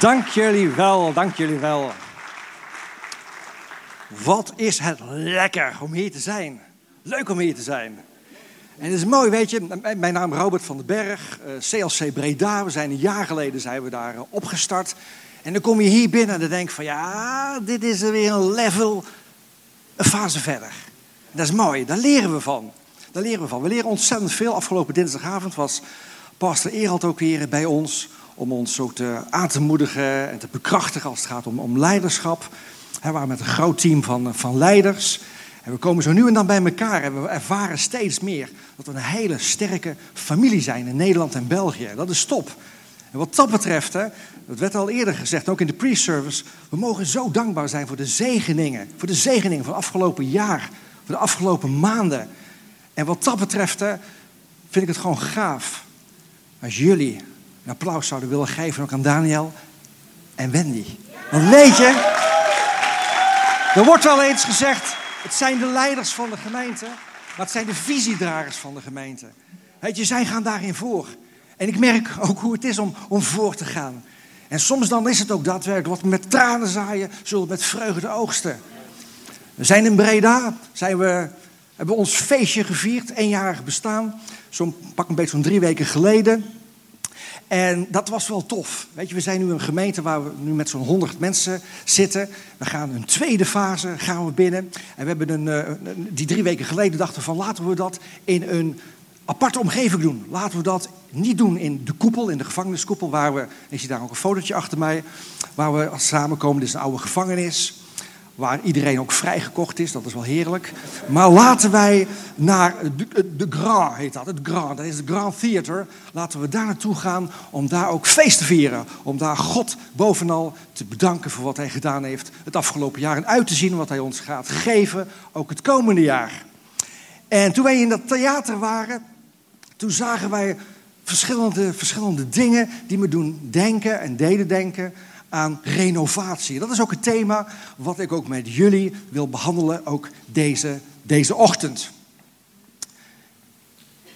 Dank jullie wel, dank jullie wel. Wat is het lekker om hier te zijn. Leuk om hier te zijn. En het is mooi, weet je, mijn naam is Robert van den Berg, eh, CLC Breda. We zijn een jaar geleden zijn we daar eh, opgestart. En dan kom je hier binnen en dan denk je van ja, dit is weer een level, een fase verder. Dat is mooi, daar leren we van. Daar leren we van. We leren ontzettend veel. Afgelopen dinsdagavond was pastor Erald ook weer bij ons om ons ook te, aan te moedigen en te bekrachtigen als het gaat om, om leiderschap. We waren met een groot team van, van leiders. En we komen zo nu en dan bij elkaar en we ervaren steeds meer dat we een hele sterke familie zijn in Nederland en België. Dat is top. En wat dat betreft, dat werd al eerder gezegd, ook in de pre-service, we mogen zo dankbaar zijn voor de zegeningen. Voor de zegeningen van het afgelopen jaar, voor de afgelopen maanden. En wat dat betreft vind ik het gewoon gaaf als jullie applaus zouden willen geven ook aan Daniel en Wendy. Want weet je, er wordt wel eens gezegd, het zijn de leiders van de gemeente, maar het zijn de visiedragers van de gemeente. Je, zij gaan daarin voor. En ik merk ook hoe het is om, om voor te gaan. En soms dan is het ook daadwerkelijk wat met tranen zaaien, zullen met vreugde oogsten. We zijn in Breda, zijn we, hebben we ons feestje gevierd, eenjarig bestaan. Zo'n pak een beetje zo'n drie weken geleden. En dat was wel tof. Weet je, we zijn nu een gemeente waar we nu met zo'n 100 mensen zitten. We gaan een tweede fase gaan we binnen. En we hebben een, uh, die drie weken geleden dachten van laten we dat in een aparte omgeving doen. Laten we dat niet doen in de koepel, in de gevangeniskoepel, waar we, ik zie daar ook een fotootje achter mij, waar we samenkomen. Dit is een oude gevangenis waar iedereen ook vrijgekocht is. Dat is wel heerlijk. Maar laten wij naar de, de Grand, heet dat. Het Grand, dat is het Grand Theater. Laten we daar naartoe gaan om daar ook feest te vieren. Om daar God bovenal te bedanken voor wat hij gedaan heeft het afgelopen jaar. En uit te zien wat hij ons gaat geven, ook het komende jaar. En toen wij in dat theater waren, toen zagen wij verschillende, verschillende dingen die me doen denken en deden denken aan renovatie. Dat is ook het thema wat ik ook met jullie wil behandelen, ook deze, deze ochtend.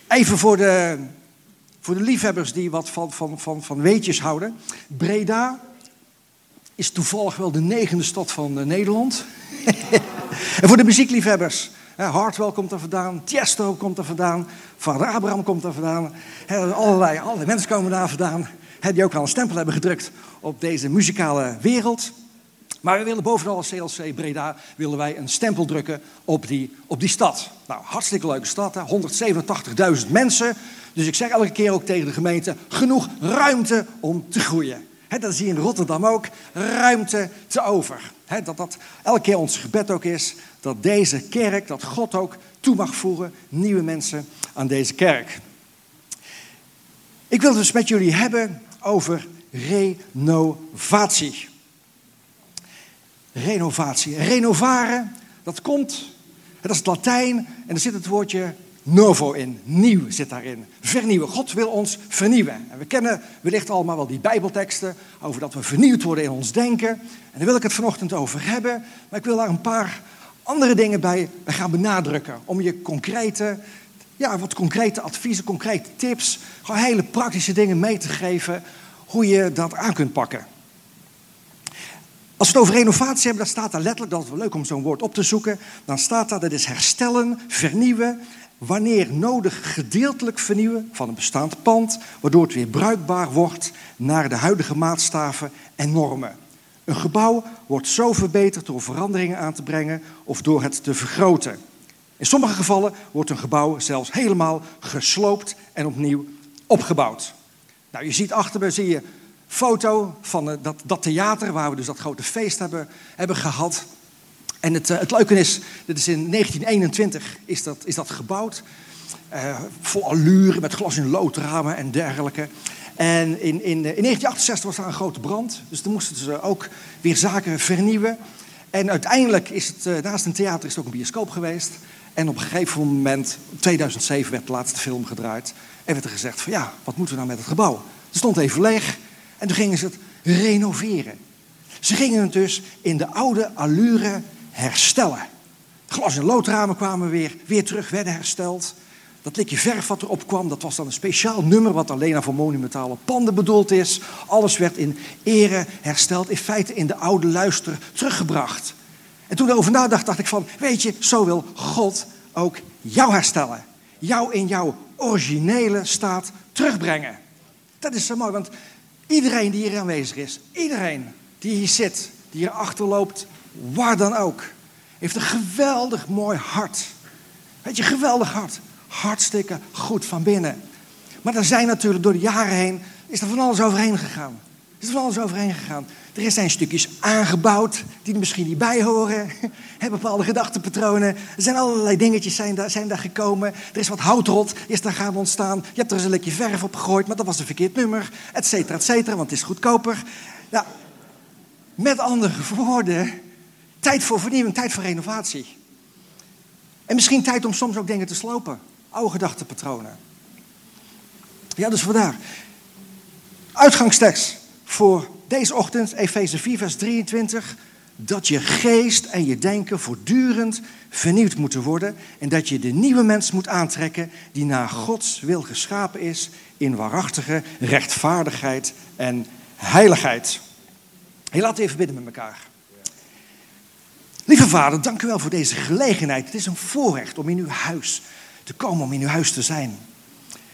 Even voor de, voor de liefhebbers die wat van, van, van, van weetjes houden. Breda is toevallig wel de negende stad van eh, Nederland. en voor de muziekliefhebbers. Hartwell komt er vandaan, Tiesto komt er vandaan, Vader Abraham komt er vandaan. Allerlei, allerlei mensen komen daar vandaan die ook al een stempel hebben gedrukt op deze muzikale wereld. Maar we willen bovenal als CLC Breda willen wij een stempel drukken op die, op die stad. Nou, hartstikke leuke stad, 187.000 mensen. Dus ik zeg elke keer ook tegen de gemeente, genoeg ruimte om te groeien. dat zie je in Rotterdam ook, ruimte te over. dat dat elke keer ons gebed ook is, dat deze kerk, dat God ook toe mag voeren, nieuwe mensen aan deze kerk. Ik wil dus met jullie hebben over renovatie. Renovatie. Renovaren, dat komt, dat is het Latijn en er zit het woordje novo in. Nieuw zit daarin. Vernieuwen. God wil ons vernieuwen. En we kennen wellicht allemaal wel die Bijbelteksten over dat we vernieuwd worden in ons denken. En daar wil ik het vanochtend over hebben. Maar ik wil daar een paar andere dingen bij gaan benadrukken. Om je concrete ja, wat concrete adviezen, concrete tips. Gewoon hele praktische dingen mee te geven hoe je dat aan kunt pakken. Als we het over renovatie hebben, dan staat daar letterlijk, dat is wel leuk om zo'n woord op te zoeken. Dan staat daar, dat is herstellen, vernieuwen, wanneer nodig gedeeltelijk vernieuwen van een bestaand pand, waardoor het weer bruikbaar wordt naar de huidige maatstaven en normen. Een gebouw wordt zo verbeterd door veranderingen aan te brengen of door het te vergroten. In sommige gevallen wordt een gebouw zelfs helemaal gesloopt en opnieuw opgebouwd. Nou, je ziet achter me zie je foto van eh, dat, dat theater waar we dus dat grote feest hebben, hebben gehad. En het, eh, het leuke is, dit is in 1921 is dat, is dat gebouwd. Uh, vol allure, met glas in loodramen en dergelijke. En in, in, in 1968 was daar een grote brand. Dus toen moesten ze ook weer zaken vernieuwen. En uiteindelijk is het, naast een theater is ook een bioscoop geweest. En op een gegeven moment, 2007, werd de laatste film gedraaid. En werd er gezegd van ja, wat moeten we nou met het gebouw? Het stond even leeg en toen gingen ze het renoveren. Ze gingen het dus in de oude allure herstellen. Glas- en loodramen kwamen weer, weer terug, werden hersteld. Dat likje verf wat erop kwam, dat was dan een speciaal nummer wat alleen voor monumentale panden bedoeld is. Alles werd in ere hersteld, in feite in de oude luister teruggebracht. En toen ik erover nadacht, dacht ik van, weet je, zo wil God ook jou herstellen. Jou in jouw originele staat terugbrengen. Dat is zo mooi, want iedereen die hier aanwezig is, iedereen die hier zit, die hier achterloopt, waar dan ook, heeft een geweldig mooi hart. Weet je, geweldig hart. Hartstikke goed van binnen. Maar er zijn natuurlijk door de jaren heen, is er van alles overheen gegaan. Is van alles overheen gegaan. Er zijn stukjes aangebouwd die er misschien niet bij horen. bepaalde gedachtenpatronen. Er zijn allerlei dingetjes zijn daar, zijn daar gekomen. Er is wat houtrot is daar gaan ontstaan. Je hebt er eens een lekje verf op gegooid, maar dat was een verkeerd nummer. Et cetera, et cetera, want het is goedkoper. Ja, met andere woorden, tijd voor vernieuwing, tijd voor renovatie. En misschien tijd om soms ook dingen te slopen. Oude gedachtenpatronen. Ja, dus vandaar. Uitgangstekst voor deze ochtend, Efeze 4, vers 23. Dat je geest en je denken voortdurend vernieuwd moeten worden. En dat je de nieuwe mens moet aantrekken die naar Gods wil geschapen is. In waarachtige rechtvaardigheid en heiligheid. Hey, we even bidden met elkaar. Lieve vader, dank u wel voor deze gelegenheid. Het is een voorrecht om in uw huis te komen, om in uw huis te zijn.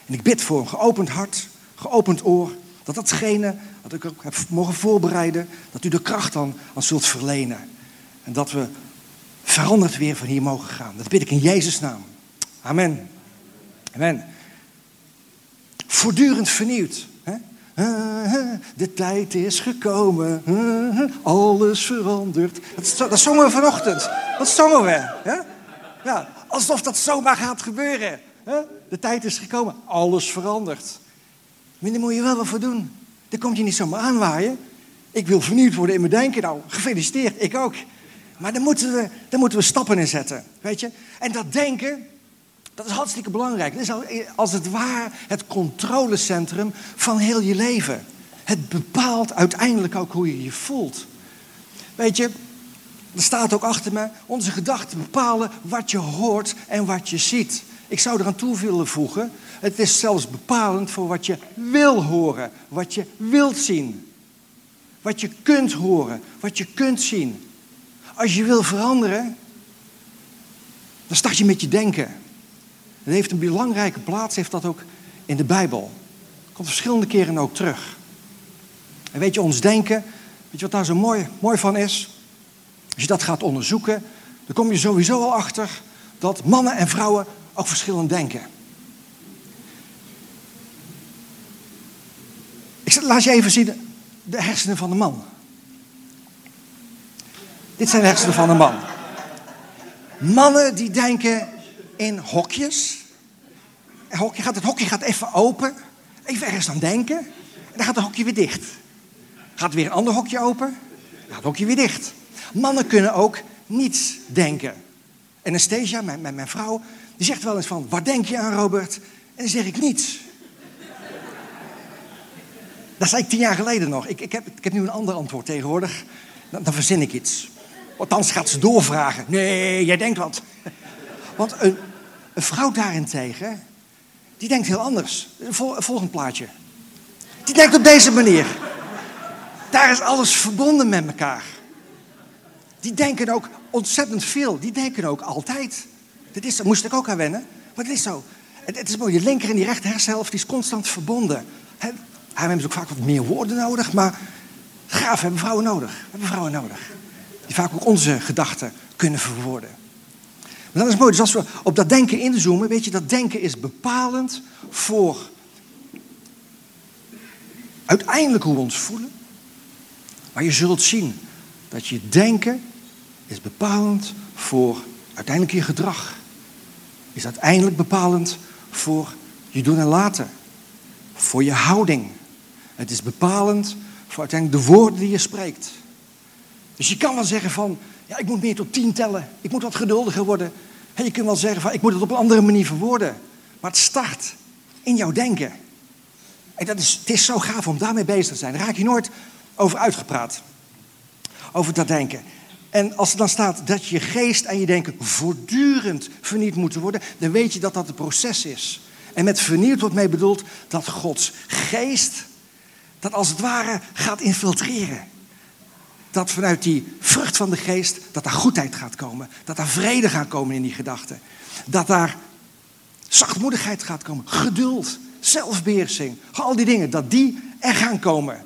En ik bid voor een geopend hart, geopend oor, dat datgene wat ik ook heb mogen voorbereiden, dat u de kracht dan aan zult verlenen. En dat we veranderd weer van hier mogen gaan. Dat bid ik in Jezus' naam. Amen. Amen. Voortdurend vernieuwd. De tijd is gekomen, alles verandert. Dat, dat zongen we vanochtend. Dat zongen we. Ja, alsof dat zomaar gaat gebeuren. De tijd is gekomen, alles verandert. Maar daar moet je wel wat voor doen. Daar komt je niet zomaar aanwaaien. Ik wil vernieuwd worden in mijn denken. Nou, gefeliciteerd, ik ook. Maar daar moeten we, daar moeten we stappen in zetten. Weet je? En dat denken, dat is hartstikke belangrijk. Dat is als het ware het controlecentrum van heel je leven. Het bepaalt uiteindelijk ook hoe je je voelt. Weet je, er staat ook achter me, onze gedachten bepalen wat je hoort en wat je ziet. Ik zou eraan toe willen voegen, het is zelfs bepalend voor wat je wil horen, wat je wilt zien. Wat je kunt horen, wat je kunt zien. Als je wil veranderen, dan start je met je denken. Het heeft een belangrijke plaats, heeft dat ook in de Bijbel. Komt verschillende keren ook terug. En weet je, ons denken, weet je wat daar zo mooi, mooi van is? Als je dat gaat onderzoeken, dan kom je sowieso al achter dat mannen en vrouwen ook verschillend denken. Laat je even zien de hersenen van de man. Dit zijn de hersenen van de man. Mannen die denken in hokjes. hokje gaat, het hokje gaat even open. Even ergens aan denken. En dan gaat het hokje weer dicht. Gaat weer een ander hokje open. Gaat het hokje weer dicht. Mannen kunnen ook niets denken. En Anastasia, mijn, mijn, mijn vrouw, die zegt wel eens van... Waar denk je aan, Robert? En dan zeg ik niets. Dat zei ik tien jaar geleden nog. Ik, ik, heb, ik heb nu een ander antwoord tegenwoordig. Dan, verzin ik iets. Althans gaat ze doorvragen. Nee, jij denkt wat. Want een, een vrouw daarentegen, die denkt heel anders. volgend plaatje. Die denkt op deze manier. Daar is alles verbonden met elkaar. Die denken ook ontzettend veel. Die denken ook altijd. Dat is, moest ik ook aan wennen. Maar het is zo. Het, het is mooi. Je linker en die rechter hersenhelft is constant verbonden. He, hebben ze ook vaak wat meer woorden nodig. Maar gaaf, hebben vrouwen nodig. We hebben vrouwen nodig. Die vaak ook onze gedachten kunnen verwoorden. Maar dat is mooi. Dus als we op dat denken inzoomen, weet je, dat denken is bepalend voor uiteindelijk hoe we ons voelen. Maar je zult zien dat je denken is bepalend voor uiteindelijk je gedrag. Is uiteindelijk bepalend voor je doen en laten. Voor je houding. Het is bepalend voor uiteindelijk de woorden die je spreekt. Dus je kan wel zeggen van, ja, ik moet meer tot tien tellen. Ik moet wat geduldiger worden. En je kunt wel zeggen van, ik moet het op een andere manier verwoorden. Maar het start in jouw denken. En dat is, het is zo gaaf om daarmee bezig te zijn. Daar raak je nooit over uitgepraat. Over dat denken. En als er dan staat dat je geest en je denken voortdurend vernieuwd moeten worden, dan weet je dat dat een proces is. En met vernieuwd wordt mee bedoeld dat Gods geest dat als het ware gaat infiltreren. Dat vanuit die vrucht van de geest, dat daar goedheid gaat komen. Dat daar vrede gaat komen in die gedachten. Dat daar zachtmoedigheid gaat komen. Geduld, zelfbeheersing. Al die dingen, dat die er gaan komen.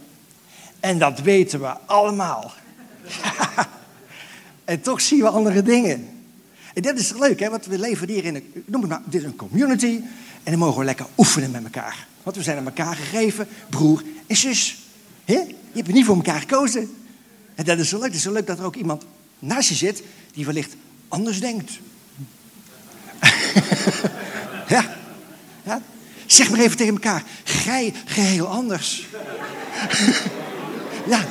En dat weten we allemaal. en toch zien we andere dingen. En dat is leuk, hè? want we leven hier in een, noem het maar, dit is een community. En dan mogen we lekker oefenen met elkaar. Want we zijn aan elkaar gegeven, broer en zus. He? Je hebt niet voor elkaar gekozen. En dat is zo leuk. Het is zo leuk dat er ook iemand naast je zit die wellicht anders denkt. ja. Zeg maar even tegen elkaar. Gij geheel anders. ja.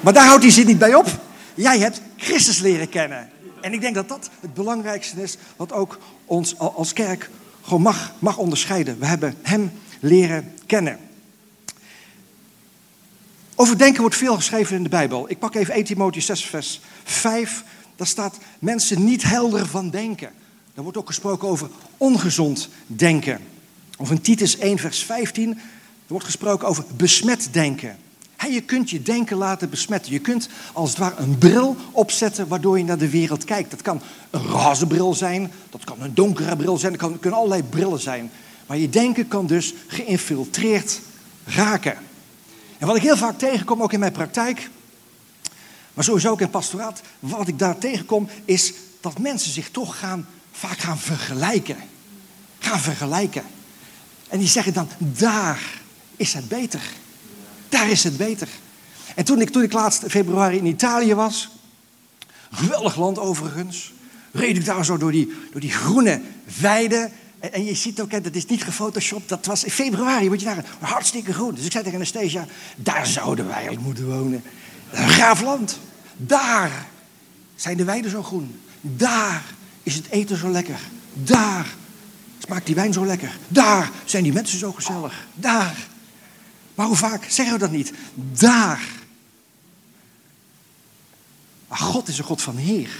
Maar daar houdt hij zich niet bij op. Jij hebt Christus leren kennen. En ik denk dat dat het belangrijkste is wat ook ons als kerk gewoon mag, mag onderscheiden. We hebben hem leren kennen. Over denken wordt veel geschreven in de Bijbel. Ik pak even 1 Timotheüs 6 vers 5. Daar staat mensen niet helder van denken. Er wordt ook gesproken over ongezond denken. Of in Titus 1 vers 15 er wordt gesproken over besmet denken. Je kunt je denken laten besmetten. Je kunt als het ware een bril opzetten waardoor je naar de wereld kijkt. Dat kan een roze zijn, dat kan een donkere bril zijn, dat kan, kunnen allerlei brillen zijn. Maar je denken kan dus geïnfiltreerd raken. En wat ik heel vaak tegenkom, ook in mijn praktijk, maar sowieso ook in pastoraat, wat ik daar tegenkom, is dat mensen zich toch gaan, vaak gaan vergelijken. Gaan vergelijken. En die zeggen dan, daar is het beter. Daar is het beter. En toen ik, toen ik laatst februari in Italië was, geweldig land overigens, reed ik daar zo door die, door die groene weiden. En, en je ziet ook, dat is niet gefotoshopt, dat was in februari, moet je daar hartstikke groen. Dus ik zei tegen Anastasia, daar zouden wij eigenlijk moeten wonen. Een gaaf land. Daar zijn de weiden zo groen. Daar is het eten zo lekker. Daar smaakt die wijn zo lekker. Daar zijn die mensen zo gezellig. Daar. Maar hoe vaak zeggen we dat niet? Daar. Maar God is een God van Heer.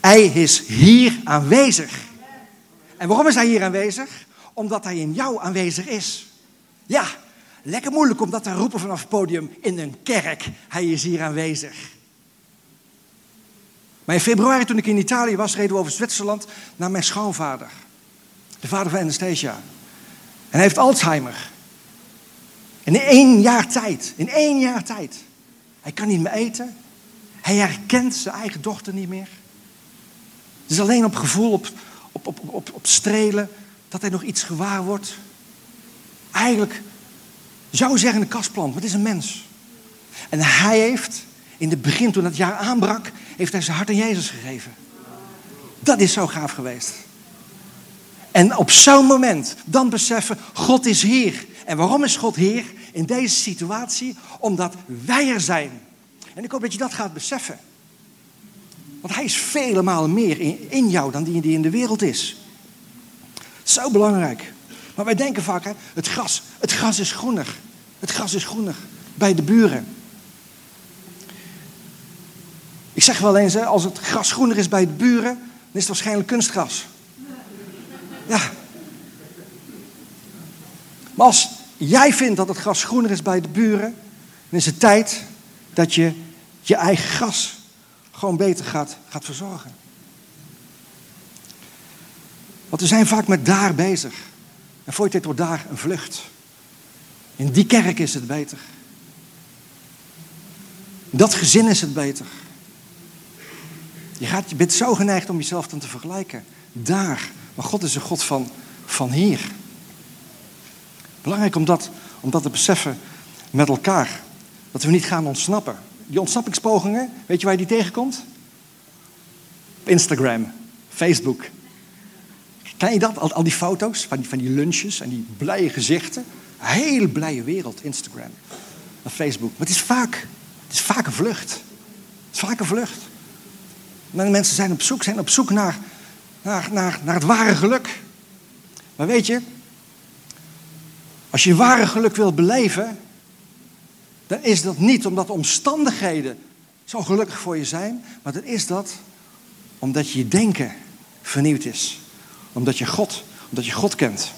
Hij is hier aanwezig. En waarom is hij hier aanwezig? Omdat hij in jou aanwezig is. Ja, lekker moeilijk om dat te roepen vanaf het podium in een kerk. Hij is hier aanwezig. Maar in februari, toen ik in Italië was, reden we over Zwitserland naar mijn schoonvader. De vader van Anastasia. En hij heeft Alzheimer. In één jaar tijd, in één jaar tijd. Hij kan niet meer eten. Hij herkent zijn eigen dochter niet meer. Het is alleen op gevoel, op, op, op, op, op strelen, dat hij nog iets gewaar wordt. Eigenlijk zou zeggen een kastplant, maar het is een mens. En hij heeft, in het begin toen het jaar aanbrak, heeft hij zijn hart aan Jezus gegeven. Dat is zo gaaf geweest. En op zo'n moment dan beseffen, God is hier. En waarom is God hier in deze situatie? Omdat wij er zijn. En ik hoop dat je dat gaat beseffen. Want hij is vele malen meer in, in jou dan die, die in de wereld is. Zo belangrijk. Maar wij denken vaak, hè, het, gras, het gras is groener. Het gras is groener bij de buren. Ik zeg wel eens, hè, als het gras groener is bij de buren, dan is het waarschijnlijk kunstgras. Ja. Maar als jij vindt dat het gras groener is bij de buren, dan is het tijd dat je je eigen gras gewoon beter gaat, gaat verzorgen. Want we zijn vaak met daar bezig. En voor je het wordt daar een vlucht. In die kerk is het beter. In dat gezin is het beter. Je, gaat, je bent zo geneigd om jezelf dan te vergelijken. Daar. Maar God is een God van, van hier. Belangrijk om dat, te beseffen met elkaar. Dat we niet gaan ontsnappen die ontsnappingspogingen, weet je waar je die tegenkomt? Op Instagram, Facebook. Ken je dat? Al, al die foto's van die, van die lunches en die blije gezichten. Een hele blije wereld, Instagram en Facebook. Maar het is vaak, het is vaak een vlucht. Het is vaak een vlucht. Mensen zijn op zoek, zijn op zoek naar, naar, naar, naar het ware geluk. Maar weet je, als je ware geluk wil beleven, dan is dat niet omdat omstandigheden Zal gelukkig voor je zijn, maar dan is dat omdat je denken vernieuwd is. Omdat je God, omdat je God kent.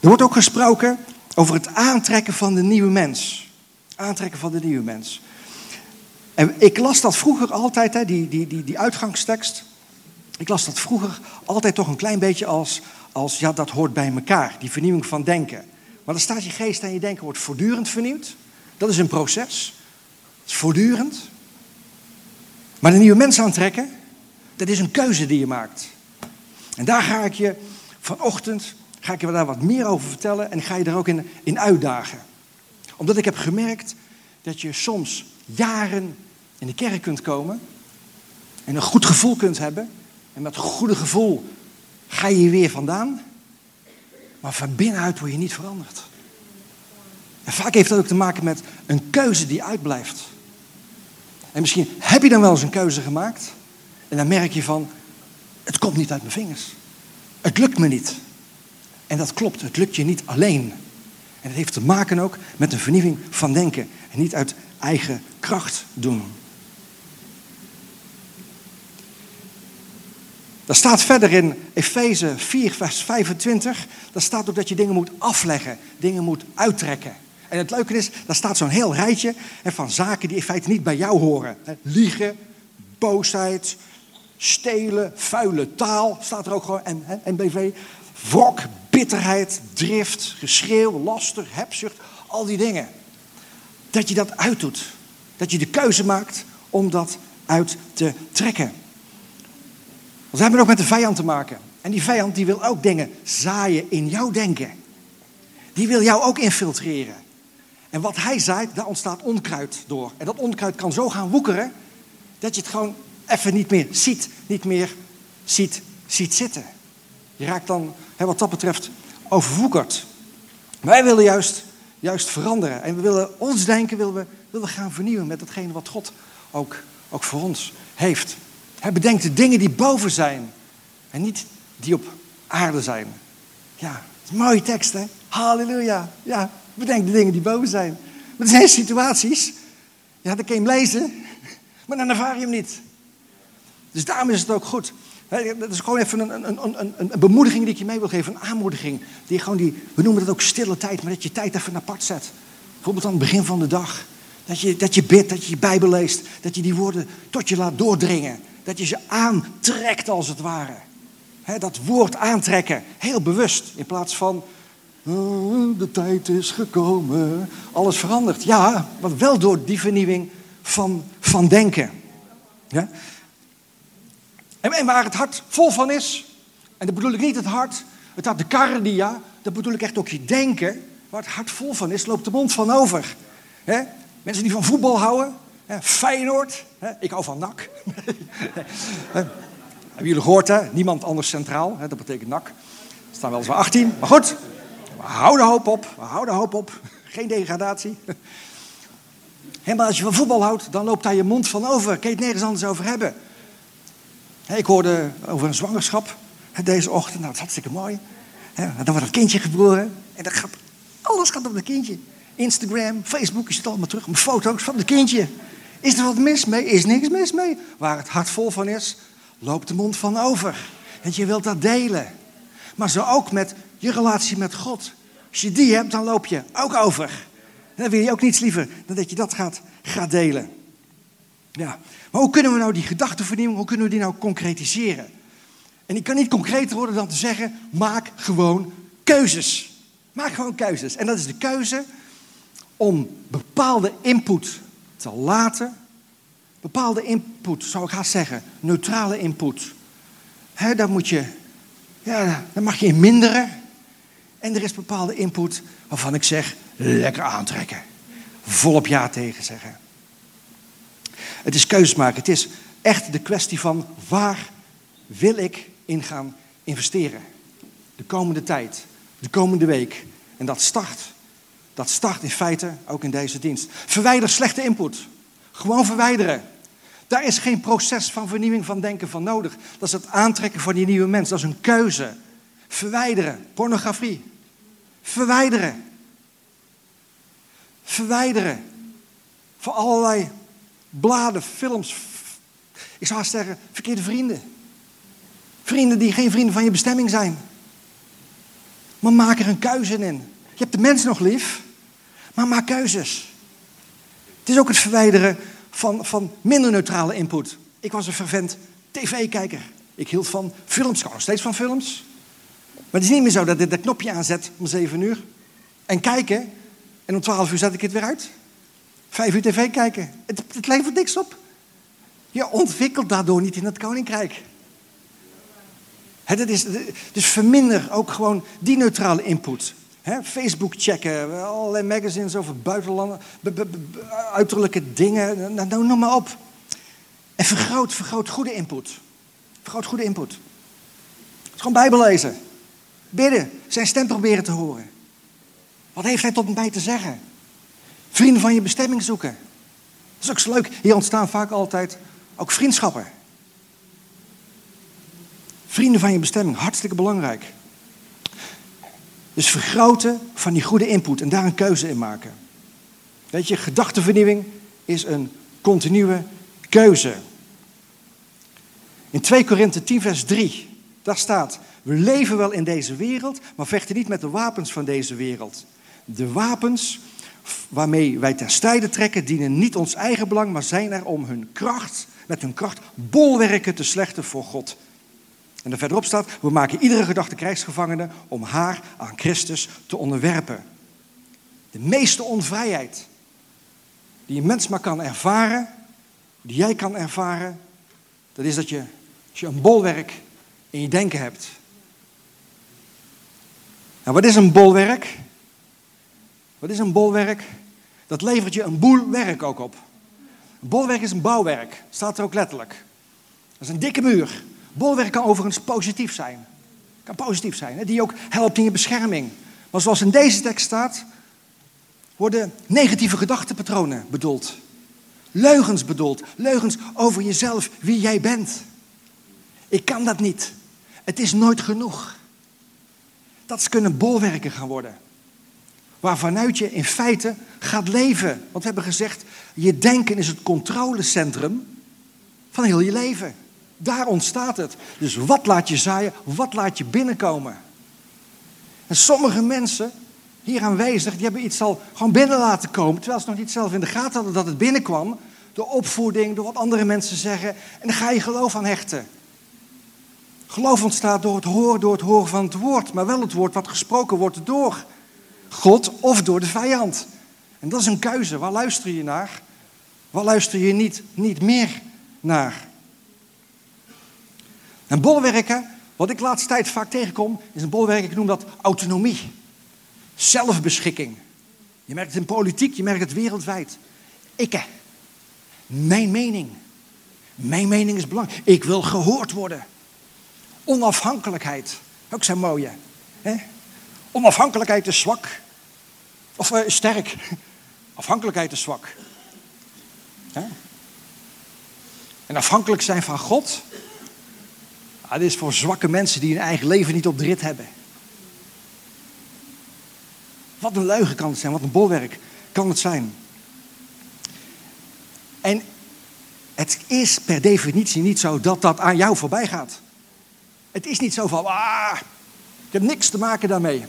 Er wordt ook gesproken over het aantrekken van de nieuwe mens. Aantrekken van de nieuwe mens. En ik las dat vroeger altijd, hè, die, die, die, die uitgangstekst. Ik las dat vroeger altijd toch een klein beetje als, als, ja, dat hoort bij elkaar. Die vernieuwing van denken. Maar dan staat je geest en je denken wordt voortdurend vernieuwd. Dat is een proces. Is voortdurend. Maar de nieuwe mens aantrekken, dat is een keuze die je maakt. En daar ga ik je vanochtend ga ik je daar wat meer over vertellen en ga je er ook in, in uitdagen. Omdat ik heb gemerkt dat je soms jaren in de kerk kunt komen en een goed gevoel kunt hebben. En een goede gevoel ga je weer vandaan. Maar van binnenuit word je niet veranderd. En vaak heeft dat ook te maken met een keuze die uitblijft. En misschien heb je dan wel eens een keuze gemaakt. En dan merk je van, het komt niet uit mijn vingers. Het lukt me niet. En dat klopt, het lukt je niet alleen. En het heeft te maken ook met een vernieuwing van denken. En niet uit eigen kracht doen. Er staat verder in Efeze 4, vers 25. Daar staat ook dat je dingen moet afleggen, dingen moet uittrekken. En het leuke is, daar staat zo'n heel rijtje van zaken die in feite niet bij jou horen. Liegen, boosheid, stelen, vuile taal, staat er ook gewoon, en BV, wrok, bitterheid, drift, geschreeuw, laster, hebzucht, al die dingen. Dat je dat uitdoet. Dat je de keuze maakt om dat uit te trekken. Want we hebben ook met de vijand te maken. En die vijand die wil ook dingen zaaien in jouw denken. Die wil jou ook infiltreren. En wat hij zaait, daar ontstaat onkruid door. En dat onkruid kan zo gaan woekeren dat je het gewoon even niet meer ziet, niet meer ziet, ziet zitten. Je raakt dan, hè, wat dat betreft, overwoekerd. Wij willen juist, juist veranderen. En we willen ons denken willen we, willen we gaan vernieuwen met datgene wat God ook, ook voor ons heeft. Hij bedenkt de dingen die boven zijn. En niet die op aarde zijn. Ja, dat mooie tekst hè. Halleluja. Ja, bedenk de dingen die boven zijn. Maar er zijn situaties, ja, dan kun je hem lezen, maar dan ervaar je hem niet. Dus daarom is het ook goed dat is gewoon even een, een, een, een, bemoediging die ik je mee wil geven, een aanmoediging. Die gewoon die, we noemen dat ook stille tijd, maar dat je tijd even apart zet. Bijvoorbeeld aan het begin van de dag. Dat je, dat je bidt, dat je je Bijbel leest, dat je die woorden tot je laat doordringen. Dat je ze aantrekt als het ware. dat woord aantrekken, heel bewust, in plaats van oh, de tijd is gekomen, alles verandert. Ja, maar wel door die vernieuwing van, van denken. Ja? En, waar het hart vol van is, en dat bedoel ik niet het hart, het hart de cardia, dat bedoel ik echt ook je denken. Waar het hart vol van is, loopt de mond van over. Mensen die van voetbal houden, Feyenoord, ik hou van NAC. Hebben jullie gehoord, hè? Niemand anders centraal, dat betekent NAC. Er staan wel eens 18, maar goed. We houden hoop op, we houden hoop op. Geen degradatie. maar als je van voetbal houdt, dan loopt daar je mond van over. Kun je het nergens anders over hebben. Ik hoorde over een zwangerschap deze ochtend. Nou, dat is hartstikke mooi. Dan wordt het kindje geboren. En dan gaat, alles gaat op het kindje. Instagram, Facebook, je zit allemaal terug met foto's van het kindje. Is er wat mis mee? Is niks mis mee. Waar het hart vol van is, loopt de mond van over. En je wilt dat delen. Maar zo ook met je relatie met God. Als je die hebt, dan loop je ook over. Dan wil je ook niets liever dan dat je dat gaat, gaat delen. Ja, maar hoe kunnen we nou die gedachtenvernieuwing, hoe kunnen we die nou concretiseren? En die kan niet concreter worden dan te zeggen, maak gewoon keuzes. Maak gewoon keuzes. En dat is de keuze om bepaalde input te laten. Bepaalde input, zou ik haast zeggen, neutrale input. He, daar moet je, ja, daar mag je in minderen. En er is bepaalde input waarvan ik zeg, lekker aantrekken. Volop ja tegen zeggen. Het is keuzes maken. Het is echt de kwestie van waar wil ik in gaan investeren. De komende tijd, de komende week. En dat start. Dat start in feite ook in deze dienst. Verwijder slechte input. Gewoon verwijderen. Daar is geen proces van vernieuwing van denken van nodig. Dat is het aantrekken van die nieuwe mens. Dat is een keuze. Verwijderen. Pornografie. Verwijderen. verwijderen van allerlei bladen, films. Ik zou zeggen, verkeerde vrienden. Vrienden die geen vrienden van je bestemming zijn. Maar maak er een keuze in. Je hebt de mens nog lief, maar maak keuzes. Het is ook het verwijderen van, van minder neutrale input. Ik was een fervent tv-kijker. Ik hield van films, ik hou nog steeds van films. Maar het is niet meer zo dat ik dat knopje aanzet om 7 uur. En kijken. En om 12 uur zet ik het weer uit. Vijf uur tv kijken. Het, het levert niks op. Je ontwikkelt daardoor niet in het koninkrijk. Het is, dus verminder ook gewoon die neutrale input. Facebook checken, allerlei magazines over buitenlanden, uiterlijke dingen, nou, nou, noem maar op. En vergroot, vergroot goede input. Vergroot goede input. Gewoon Bijbel lezen. Bidden, zijn stem proberen te horen. Wat heeft hij tot mij te zeggen? Vrienden van je bestemming zoeken. Dat is ook zo leuk. Hier ontstaan vaak altijd ook vriendschappen. Vrienden van je bestemming, hartstikke belangrijk. Dus vergroten van die goede input en daar een keuze in maken. Weet je, gedachtenvernieuwing is een continue keuze. In 2 Korinthe 10, vers 3, daar staat: We leven wel in deze wereld, maar vechten niet met de wapens van deze wereld. De wapens waarmee wij ter strijde trekken, dienen niet ons eigen belang, maar zijn er om hun kracht, met hun kracht, bolwerken te slechten voor God. En er verderop staat, we maken iedere gedachte krijgsgevangene om haar aan Christus te onderwerpen. De meeste onvrijheid die een mens maar kan ervaren, die jij kan ervaren, dat is dat je, als je een bolwerk in je denken hebt. Nou, wat is een bolwerk? Wat is een bolwerk? Dat levert je een boel werk ook op. Een bolwerk is een bouwwerk, staat er ook letterlijk. Dat is een dikke muur. Bolwerk kan overigens positief zijn. Kan positief zijn, hè? die ook helpt in je bescherming. Maar zoals in deze tekst staat, worden negatieve gedachtenpatronen bedoeld. Leugens bedoeld. Leugens over jezelf, wie jij bent. Ik kan dat niet. Het is nooit genoeg. Dat kunnen bolwerken gaan worden. Waarvanuit je in feite gaat leven. Want we hebben gezegd, je denken is het controlecentrum van heel je leven. Daar ontstaat het. Dus wat laat je zaaien, wat laat je binnenkomen? En sommige mensen hier aanwezig, die hebben iets al gewoon binnen laten komen, terwijl ze nog niet zelf in de gaten hadden dat het binnenkwam. Door opvoeding, door wat andere mensen zeggen. En dan ga je geloof aan hechten. Geloof ontstaat door het horen, door het horen van het woord, maar wel het woord wat gesproken wordt door God of door de vijand. En dat is een keuze. Waar luister je naar? Waar luister je niet, niet meer naar? En bolwerken, wat ik laatste tijd vaak tegenkom, is een bolwerk, ik noem dat autonomie. Zelfbeschikking. Je merkt het in politiek, je merkt het wereldwijd. Ikke. Mijn mening. Mijn mening is belangrijk. Ik wil gehoord worden. Onafhankelijkheid. Ook zo'n mooie. Onafhankelijkheid is zwak. Of uh, sterk. Afhankelijkheid is zwak. En afhankelijk zijn van God, ah, dat is voor zwakke mensen die hun eigen leven niet op de rit hebben. Wat een leugen kan het zijn, wat een bolwerk kan het zijn. En het is per definitie niet zo dat dat aan jou voorbij gaat. Het is niet zo van, ah, ik heb niks te maken daarmee.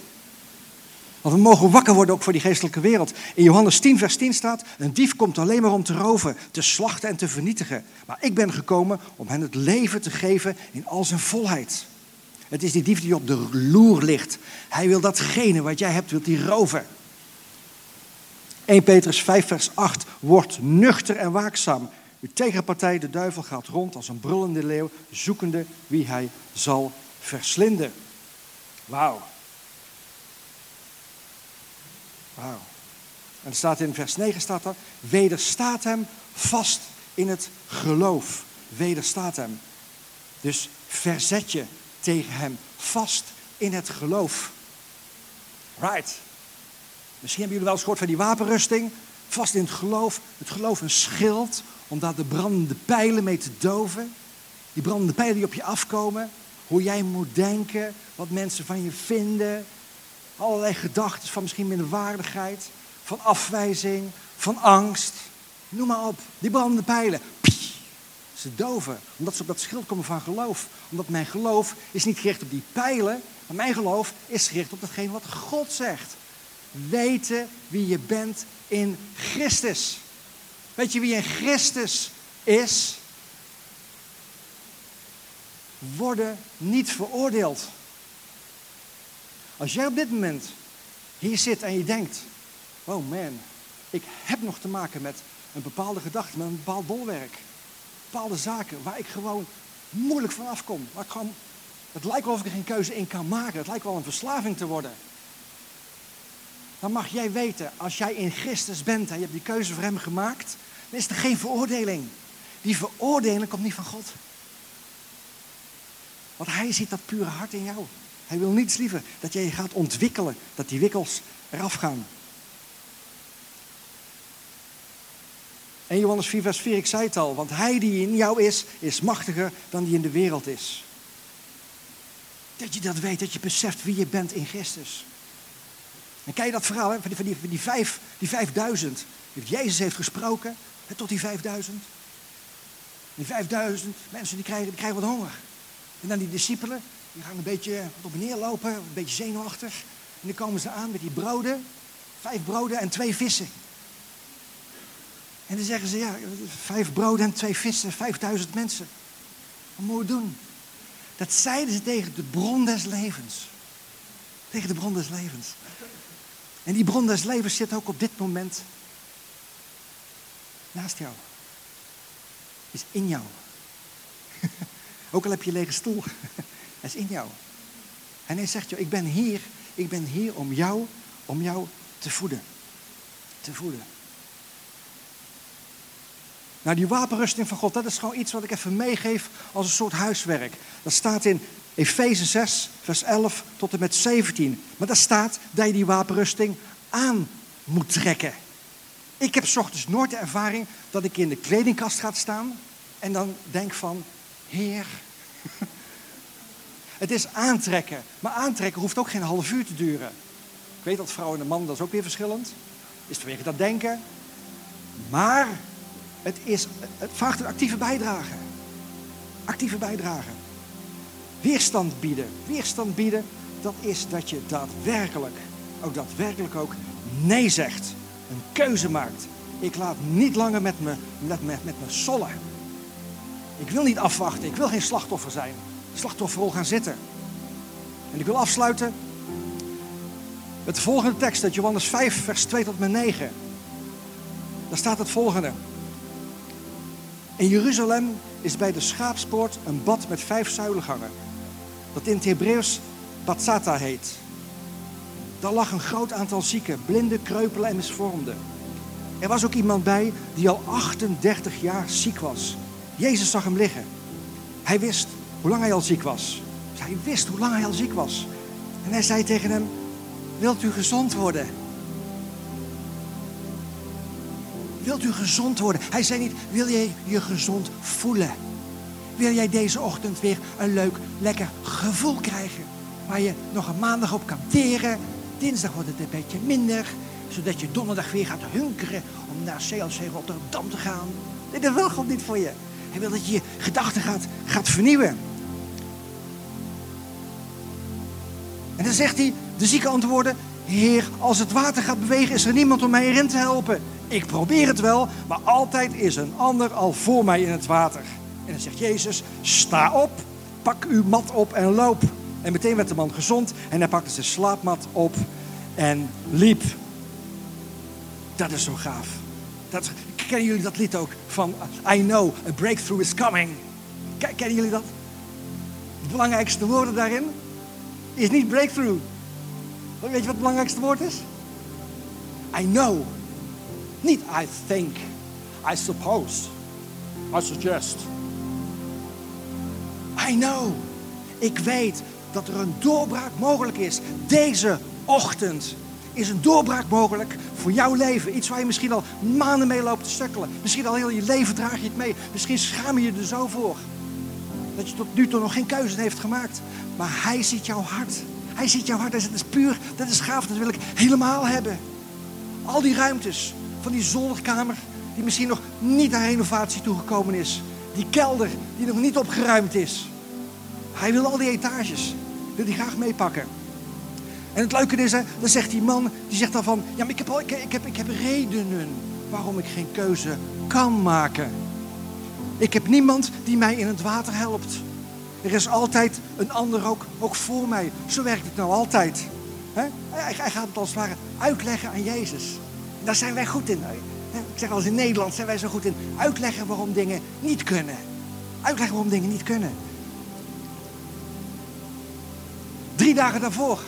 Want we mogen wakker worden ook voor die geestelijke wereld. In Johannes 10, vers 10 staat: Een dief komt alleen maar om te roven, te slachten en te vernietigen. Maar ik ben gekomen om hen het leven te geven in al zijn volheid. Het is die dief die op de loer ligt. Hij wil datgene wat jij hebt, wil hij roven. 1 Petrus 5, vers 8. Word nuchter en waakzaam. Uw tegenpartij, de duivel, gaat rond als een brullende leeuw, zoekende wie hij zal verslinden. Wauw. En staat in vers 9 staat er, wederstaat hem vast in het geloof. Wederstaat hem. Dus verzet je tegen hem vast in het geloof. Right. Misschien hebben jullie wel eens gehoord van die wapenrusting. Vast in het geloof. Het geloof een schild om daar de brandende pijlen mee te doven. Die brandende pijlen die op je afkomen. Hoe jij moet denken. Wat mensen van je vinden allerlei gedachten van misschien minderwaardigheid, van afwijzing, van angst. Noem maar op. Die brandende pijlen. Ze doven, omdat ze op dat schild komen van geloof. Omdat mijn geloof is niet gericht op die pijlen, maar mijn geloof is gericht op datgene wat God zegt. Weten wie je bent in Christus. Weet je wie in Christus is? Worden niet veroordeeld. Als jij op dit moment hier zit en je denkt: oh man, ik heb nog te maken met een bepaalde gedachte, met een bepaald bolwerk bepaalde zaken waar ik gewoon moeilijk van afkom. Waar ik gewoon, het lijkt wel of ik er geen keuze in kan maken. Het lijkt wel een verslaving te worden. Dan mag jij weten, als jij in Christus bent en je hebt die keuze voor hem gemaakt, dan is er geen veroordeling. Die veroordeling komt niet van God. Want hij ziet dat pure hart in jou. Hij wil niets liever dat jij je gaat ontwikkelen, dat die wikkels eraf gaan. En Johannes 4, vers 4, ik zei het al, want hij die in jou is, is machtiger dan die in de wereld is. Dat je dat weet, dat je beseft wie je bent in Christus. En kijk je dat verhaal van, die, van, die, die, vijf, die vijfduizend, Jezus heeft gesproken, tot die vijfduizend. Die vijfduizend mensen die krijgen, die krijgen wat honger. En dan die discipelen, die gaan een beetje op en neer lopen, een beetje zenuwachtig. En dan komen ze aan met die broden, vijf broden en twee vissen. En dan zeggen ze, ja, vijf broden en twee vissen, vijfduizend mensen. Wat moeten we doen? Dat zeiden ze tegen de bron des levens. Tegen de bron des levens. En die bron des levens zit ook op dit moment naast jou. Is in jou. ook al heb je lege stoel. Hij is in jou. En hij zegt, joh, ik ben hier, ik ben hier om jou, om jou te voeden. Te voeden. Nou, die wapenrusting van God, dat is gewoon iets wat ik even meegeef als een soort huiswerk. Dat staat in Efeze 6, vers 11 tot en met 17. Maar daar staat dat je die wapenrusting aan moet trekken. Ik heb ochtends nooit de ervaring dat ik in de kledingkast ga staan en dan denk van, Heer. Het is aantrekken. Maar aantrekken hoeft ook geen half uur te duren. Ik weet dat vrouw en de man, dat is ook weer verschillend. Is vanwege dat denken. Maar het, is, het vraagt een actieve bijdrage. Actieve bijdrage. Weerstand bieden. Weerstand bieden, dat is dat je daadwerkelijk, ook daadwerkelijk ook nee zegt. Een keuze maakt. Ik laat niet langer met me, met, met, met me sollen. Ik wil niet afwachten. Ik wil geen slachtoffer zijn. Slachtofferrol gaan zitten. En ik wil afsluiten met de volgende tekst uit Johannes 5, vers 2 tot met 9. Daar staat het volgende. In Jeruzalem is bij de schaapspoort een bad met vijf zuilengangen, dat in het Hebreeuws Batsata heet. Daar lag een groot aantal zieken, blinden, kreupelen en misvormden. Er was ook iemand bij die al 38 jaar ziek was. Jezus zag hem liggen. Hij wist hoe lang hij al ziek was. hij wist hoe lang hij al ziek was. En hij zei tegen hem: Wilt u gezond worden? Wilt u gezond worden? Hij zei niet, wil jij je gezond voelen? Wil jij deze ochtend weer een leuk, lekker gevoel krijgen? Waar je nog een maandag op kan teren. Dinsdag wordt het een beetje minder. Zodat je donderdag weer gaat hunkeren om naar CLC Rotterdam te gaan. Nee, dat wil God niet voor je. Hij wil dat je je gedachten gaat, gaat vernieuwen. En dan zegt hij, de zieke antwoorden, Heer, als het water gaat bewegen, is er niemand om mij erin te helpen. Ik probeer het wel, maar altijd is een ander al voor mij in het water. En dan zegt Jezus, sta op, pak uw mat op en loop. En meteen werd de man gezond en hij pakte zijn slaapmat op en liep. Dat is zo gaaf. Dat, kennen jullie dat lied ook van I know a breakthrough is coming? Kennen jullie dat? De belangrijkste woorden daarin is niet breakthrough. Weet je wat het belangrijkste woord is? I know. Niet I think, I suppose, I suggest. I know. Ik weet dat er een doorbraak mogelijk is. Deze ochtend is een doorbraak mogelijk voor jouw leven. Iets waar je misschien al maanden mee loopt te stukkelen. Misschien al heel je leven draag je het mee. Misschien schaam je je er zo voor. Dat je tot nu toe nog geen keuze heeft gemaakt. Maar hij ziet jouw hart. Hij ziet jouw hart. Hij dat is puur, dat is gaaf, dat wil ik helemaal hebben. Al die ruimtes van die zolderkamer die misschien nog niet aan renovatie toegekomen is. Die kelder die nog niet opgeruimd is. Hij wil al die etages, wil hij graag meepakken. En het leuke is, hè, dan zegt die man, die zegt dan van, ja, maar ik heb, al, ik, heb, ik heb redenen waarom ik geen keuze kan maken. Ik heb niemand die mij in het water helpt. Er is altijd een ander ook, ook voor mij. Zo werkt het nou altijd. Hij, gaat het als het ware uitleggen aan Jezus. daar zijn wij goed in. Ik zeg als in Nederland zijn wij zo goed in uitleggen waarom dingen niet kunnen. Uitleggen waarom dingen niet kunnen. Drie dagen daarvoor.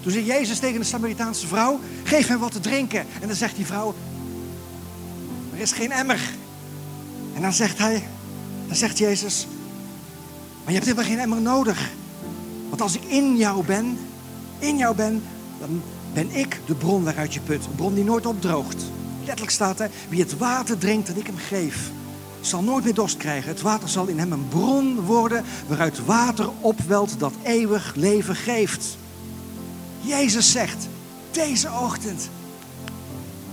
Toen zei Jezus tegen de Samaritaanse vrouw: Geef hem wat te drinken. En dan zegt die vrouw: Er is geen emmer. En dan zegt hij: Dan zegt Jezus: Maar je hebt helemaal geen emmer nodig. Want als ik in jou ben, in jou ben, dan ben ik de bron waaruit je put. Een bron die nooit opdroogt. Letterlijk staat er: Wie het water drinkt dat ik hem geef, zal nooit meer dorst krijgen. Het water zal in hem een bron worden waaruit water opwelt dat eeuwig leven geeft. Jezus zegt deze ochtend: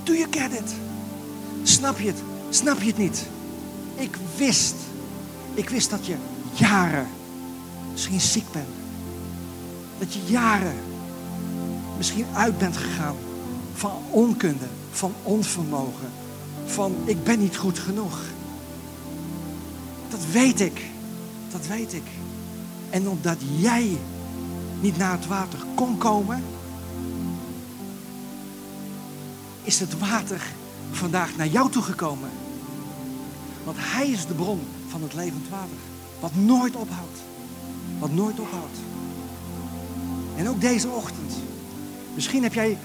Do you get it? Snap je het? Snap je het niet? Ik wist, ik wist dat je jaren misschien ziek bent. Dat je jaren misschien uit bent gegaan van onkunde, van onvermogen, van ik ben niet goed genoeg. Dat weet ik. Dat weet ik. En omdat jij niet naar het water kon komen, is het water vandaag naar jou toe gekomen. Want Hij is de bron van het levend water. Wat nooit ophoudt. Wat nooit ophoudt. En ook deze ochtend. Misschien heb jij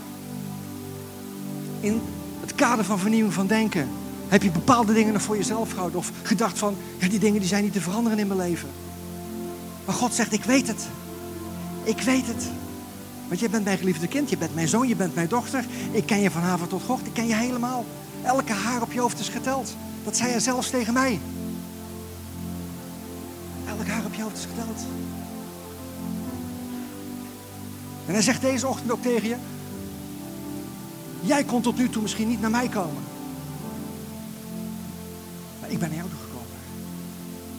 in het kader van vernieuwing van denken. Heb je bepaalde dingen nog voor jezelf gehouden? Of gedacht van, ja, die dingen die zijn niet te veranderen in mijn leven. Maar God zegt, ik weet het. Ik weet het. Want je bent mijn geliefde kind, je bent mijn zoon, je bent mijn dochter. Ik ken je van haven tot gort, ik ken je helemaal. Elke haar op je hoofd is geteld. Dat zei hij zelfs tegen mij. Elke haar op je hoofd is geteld. En hij zegt deze ochtend ook tegen je: Jij kon tot nu toe misschien niet naar mij komen. Maar ik ben naar jou toegekomen.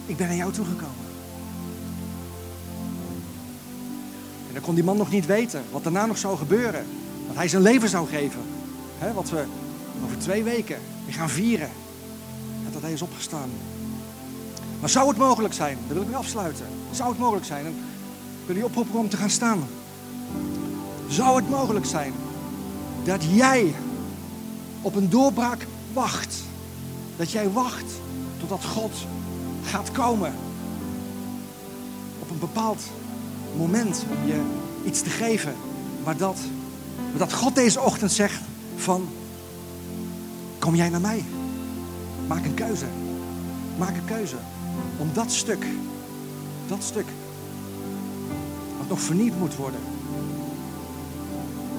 Ik ben naar jou toegekomen. En dan kon die man nog niet weten wat daarna nog zou gebeuren. Dat hij zijn leven zou geven. He, wat we over twee weken weer gaan vieren. En dat hij is opgestaan. Maar zou het mogelijk zijn, dat wil ik nu afsluiten. Zou het mogelijk zijn, en ik wil je oproepen om te gaan staan. Zou het mogelijk zijn dat jij op een doorbraak wacht? Dat jij wacht totdat God gaat komen. Op een bepaald moment om je iets te geven. Maar dat, maar dat God deze ochtend zegt van, kom jij naar mij? Maak een keuze. Maak een keuze. Om dat stuk, dat stuk, wat nog vernieuwd moet worden.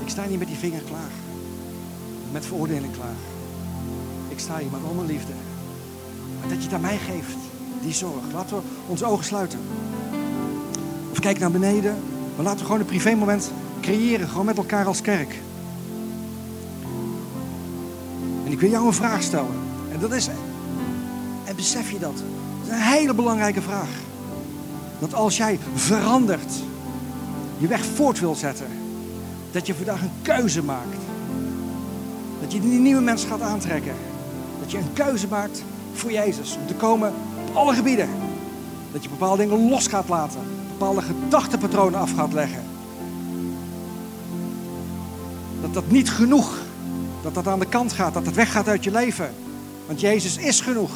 Ik sta niet met die vinger klaar. Met veroordeling klaar. Ik sta hier met al mijn liefde. Maar dat je het mij geeft, die zorg. Laten we onze ogen sluiten. Of kijk naar beneden. Maar laten we gewoon een privémoment creëren. Gewoon met elkaar als kerk. Wil jou een vraag stellen. En dat is, en besef je dat? Dat is een hele belangrijke vraag. Dat als jij verandert, je weg voort wil zetten, dat je vandaag een keuze maakt. Dat je die nieuwe mens gaat aantrekken. Dat je een keuze maakt voor Jezus. Om te komen op alle gebieden. Dat je bepaalde dingen los gaat laten bepaalde gedachtepatronen af gaat leggen. Dat dat niet genoeg, dat dat aan de kant gaat, dat het weggaat uit je leven. Want Jezus is genoeg.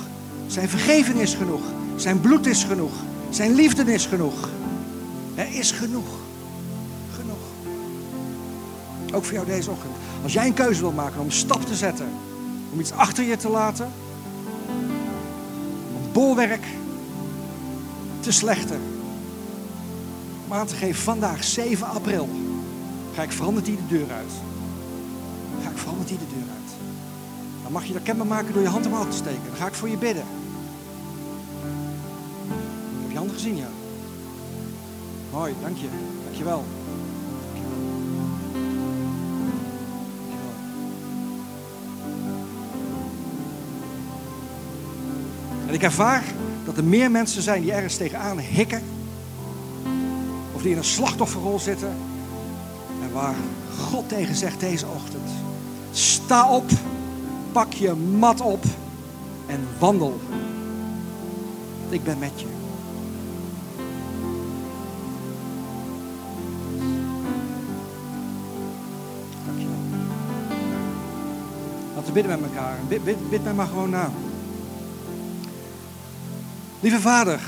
Zijn vergeving is genoeg. Zijn bloed is genoeg. Zijn liefde is genoeg. Er is genoeg. Genoeg. Ook voor jou deze ochtend. Als jij een keuze wil maken om een stap te zetten, om iets achter je te laten, om bolwerk te slechten, maar aan te geven, vandaag 7 april ga ik veranderd die de deur uit ga ik vooral met die de deur uit. Dan mag je dat kenbaar maken door je hand omhoog te steken. Dan ga ik voor je bidden. Heb je handen gezien, ja? Mooi, dank je. Dank je wel. En ik ervaar dat er meer mensen zijn die ergens tegenaan hikken. Of die in een slachtofferrol zitten Waar God tegen zegt deze ochtend. Sta op, pak je mat op en wandel. Ik ben met je. Dankjewel. Laten we bidden met elkaar. Bid, bid, bid mij maar gewoon na. Lieve Vader,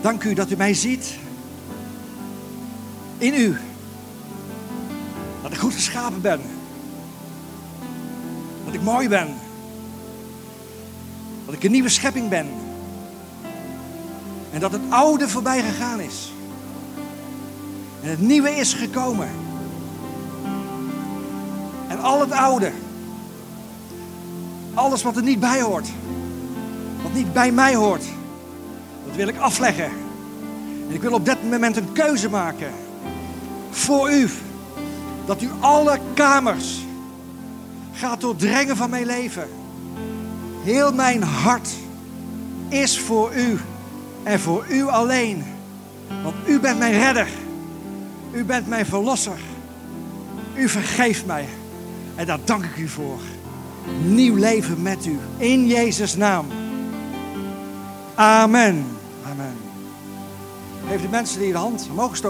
dank u dat u mij ziet. In u. Dat ik goed geschapen ben. Dat ik mooi ben. Dat ik een nieuwe schepping ben. En dat het oude voorbij gegaan is. En het nieuwe is gekomen. En al het oude. Alles wat er niet bij hoort. Wat niet bij mij hoort. Dat wil ik afleggen. En ik wil op dit moment een keuze maken. Voor u. Dat u alle kamers gaat doordrengen van mijn leven. Heel mijn hart is voor u en voor u alleen. Want u bent mijn redder. U bent mijn verlosser. U vergeeft mij. En daar dank ik u voor. Nieuw leven met u. In Jezus' naam. Amen. Amen. Geef de mensen die de hand omhoog gestoken